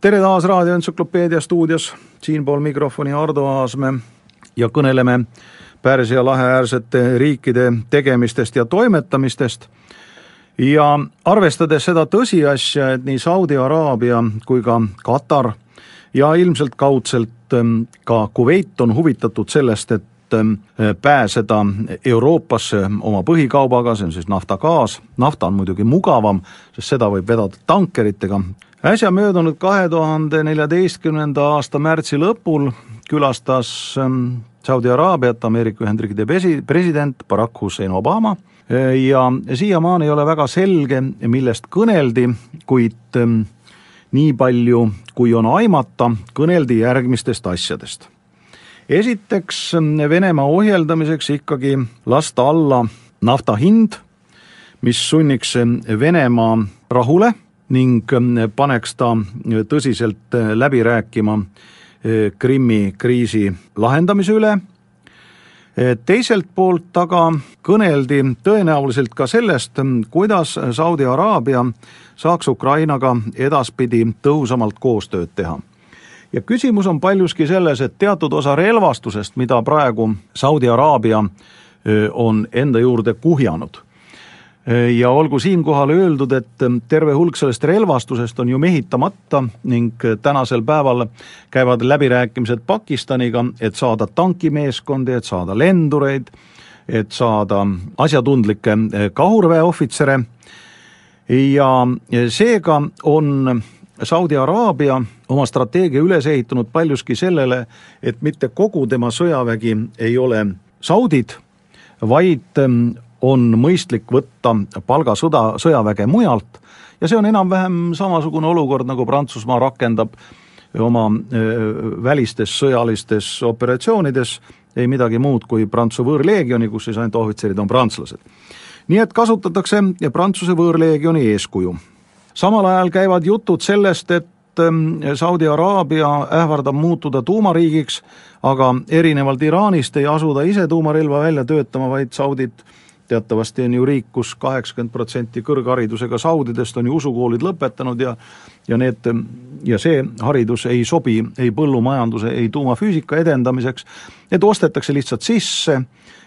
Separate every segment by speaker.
Speaker 1: tere taas Raadio Entsüklopeedia stuudios, siinpool mikrofoni Ardo Aasmäe ja kõneleme Pärsia lahe äärsete riikide tegemistest ja toimetamistest. Ja arvestades seda tõsiasja, et nii Saudi Araabia kui ka Katar ja ilmselt kaudselt ähm, ka Kuveit on huvitatud sellest, et pääseda Euroopasse oma põhikaubaga, see on siis nafta-gaas, nafta on muidugi mugavam, sest seda võib vedada tankeritega. äsja möödunud kahe tuhande neljateistkümnenda aasta märtsi lõpul külastas ähm, Saudi Araabiat Ameerika Ühendriikide president Barack Hussein Obama ja siiamaani ei ole väga selge, millest kõneldi, kuid nii palju, kui on aimata, kõneldi järgmistest asjadest. Esiteks Venemaa ohjeldamiseks ikkagi lasta alla nafta hind, mis sunniks Venemaa rahule ning paneks ta tõsiselt läbi rääkima Krimmi kriisi lahendamise üle teiselt poolt aga kõneldi tõenäoliselt ka sellest, kuidas Saudi Araabia saaks Ukrainaga edaspidi tõhusamalt koostööd teha. Ja küsimus on paljuski selles, et teatud osa relvastusest, mida praegu Saudi Araabia on enda juurde kuhjanud. Ja olgu siinkohal öeldud, et terve hulk sellest relvastusest on ju mehitamata ning tänasel päeval käivad läbirääkimised Pakistaniga, et saada tankimeeskondi, et saada lendureid, et saada asjatundlikke kahurväeohvitsere. Ja seega on Saudi Araabia oma strateegia üles ehitanud paljuski sellele, et mitte kogu tema sõjavägi ei ole saudid, vaid on mõistlik võtta palgasõda, sõjaväge mujalt ja see on enam-vähem samasugune olukord, nagu Prantsusmaa rakendab oma välistes sõjalistes operatsioonides, ei midagi muud kui Prantsuse võõrleegioni, kus siis ainult ohvitserid on prantslased. nii et kasutatakse Prantsuse võõrleegioni eeskuju. Samal ajal käivad jutud sellest, et Saudi Araabia ähvardab muutuda tuumariigiks, aga erinevalt Iraanist ei asu ta ise tuumarelva välja töötama, vaid saudid teatavasti on ju riik kus, kus kaheksakümmend protsenti kõrgharidusega saudidest on ju usukoolid lõpetanud ja ja need, ja see haridus ei sobi ei põllumajanduse, ei tuumafüüsika edendamiseks, need ostetakse lihtsalt sisse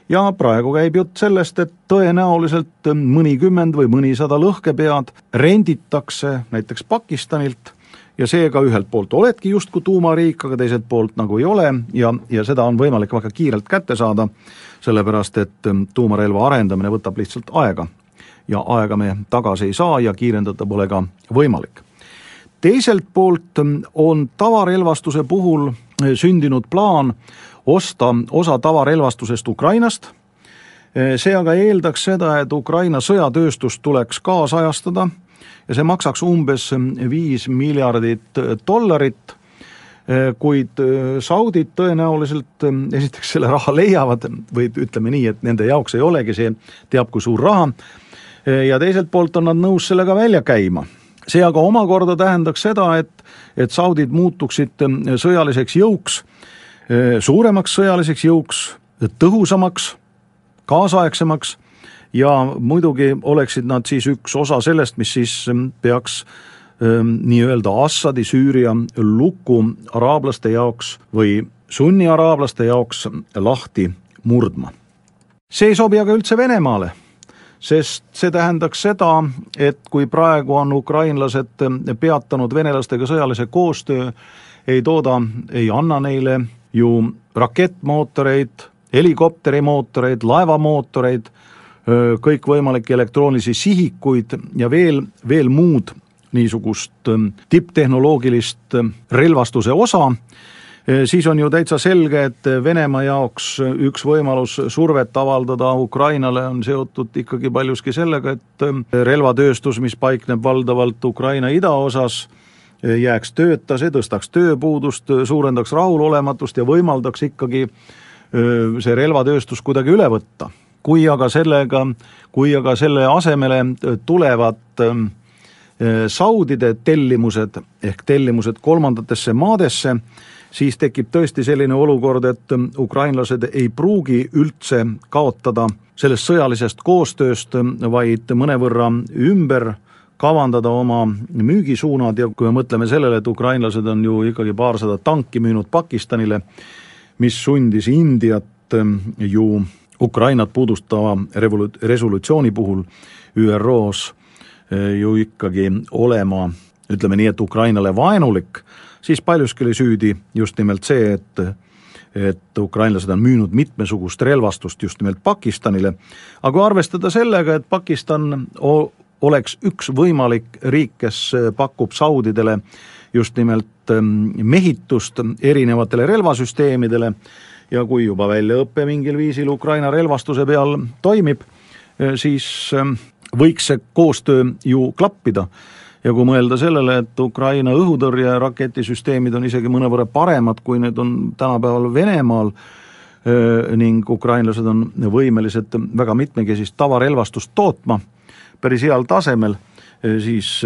Speaker 1: ja praegu käib jutt sellest, et tõenäoliselt mõnikümmend või mõnisada lõhkepead renditakse näiteks Pakistanilt ja seega ühelt poolt oledki justkui tuumariik, aga teiselt poolt nagu ei ole ja, ja seda on võimalik väga kiirelt kätte saada, sellepärast et ähm, tuumarelva arendamine võtab lihtsalt aega. ja aega me tagasi ei saa ja kiirendada pole ka võimalik. teiselt poolt ähm, on tavarelvastuse puhul äh, sündinud plaan osta osa tavarelvastusest Ukrainast, äh, see aga eeldaks seda, et Ukraina sõjatööstust tuleks kaasajastada ja see maksaks umbes viis miljardit dollarit, kuid saudid tõenäoliselt esiteks selle raha leiavad või ütleme nii, et nende jaoks ei olegi see teab kui suur raha, ja teiselt poolt on nad nõus sellega välja käima. see aga omakorda tähendaks seda, et, et saudid muutuksid sõjaliseks jõuks, suuremaks sõjaliseks jõuks, tõhusamaks, kaasaegsemaks ja muidugi oleksid nad siis üks osa sellest, mis siis ähm, peaks ähm, nii-öelda Assadi Süüria luku araablaste jaoks või sunniaraablaste jaoks lahti murdma. see ei sobi aga üldse Venemaale, sest see tähendaks seda, et kui praegu on ukrainlased peatanud venelastega sõjalise koostöö, ei tooda, ei anna neile ju rakettmootoreid, helikopterimootoreid, laevamootoreid kõikvõimalikke elektroonilisi sihikuid ja veel, veel muud niisugust tipptehnoloogilist relvastuse osa, siis on ju täitsa selge, et Venemaa jaoks üks võimalus survet avaldada Ukrainale on seotud ikkagi paljuski sellega, et relvatööstus, mis paikneb valdavalt Ukraina idaosas, jääks tööta, see tõstaks tööpuudust, suurendaks rahulolematust ja võimaldaks ikkagi see relvatööstus kuidagi üle võtta kui aga sellega, kui aga selle asemele tulevad Saudide tellimused ehk tellimused kolmandatesse maadesse, siis tekib tõesti selline olukord, et ukrainlased ei pruugi üldse kaotada sellest sõjalisest koostööst, vaid mõnevõrra ümber kavandada oma müügisuunad ja kui me mõtleme sellele, et ukrainlased on ju ikkagi paarsada tanki müünud Pakistanile, mis sundis Indiat ju Ukrainat puudustava revolu-, resolutsiooni puhul ÜRO-s eh, ju ikkagi olema ütleme nii, et Ukrainale vaenulik, siis paljuski oli süüdi just nimelt see, et et ukrainlased on müünud mitmesugust relvastust just nimelt Pakistanile, aga kui arvestada sellega, et Pakistan oleks üks võimalik riik, kes pakub saudidele just nimelt ehm, mehitust erinevatele relvasüsteemidele ja kui juba väljaõpe mingil viisil Ukraina relvastuse peal toimib, eh, siis ehm, võiks see koostöö ju klappida. ja kui mõelda sellele, et Ukraina õhutõrjeraketisüsteemid on isegi mõnevõrra paremad, kui need on tänapäeval Venemaal, eh, ning ukrainlased on võimelised väga mitmekesist tavarelvastust tootma päris heal tasemel, eh, siis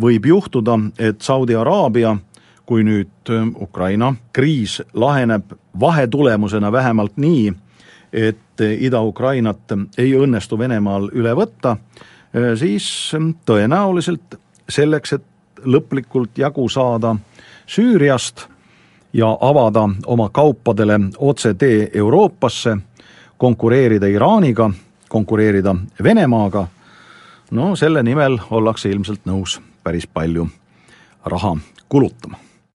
Speaker 1: võib juhtuda, et Saudi Araabia kui nüüd äh, Ukraina kriis laheneb vahetulemusena vähemalt nii, et äh, Ida-Ukrainat ei õnnestu Venemaal üle võtta, äh, siis tõenäoliselt selleks, et lõplikult jagu saada Süüriast ja avada oma kaupadele otsetee Euroopasse, konkureerida Iraaniga, konkureerida Venemaaga, no selle nimel ollakse ilmselt nõus päris palju raha kulutama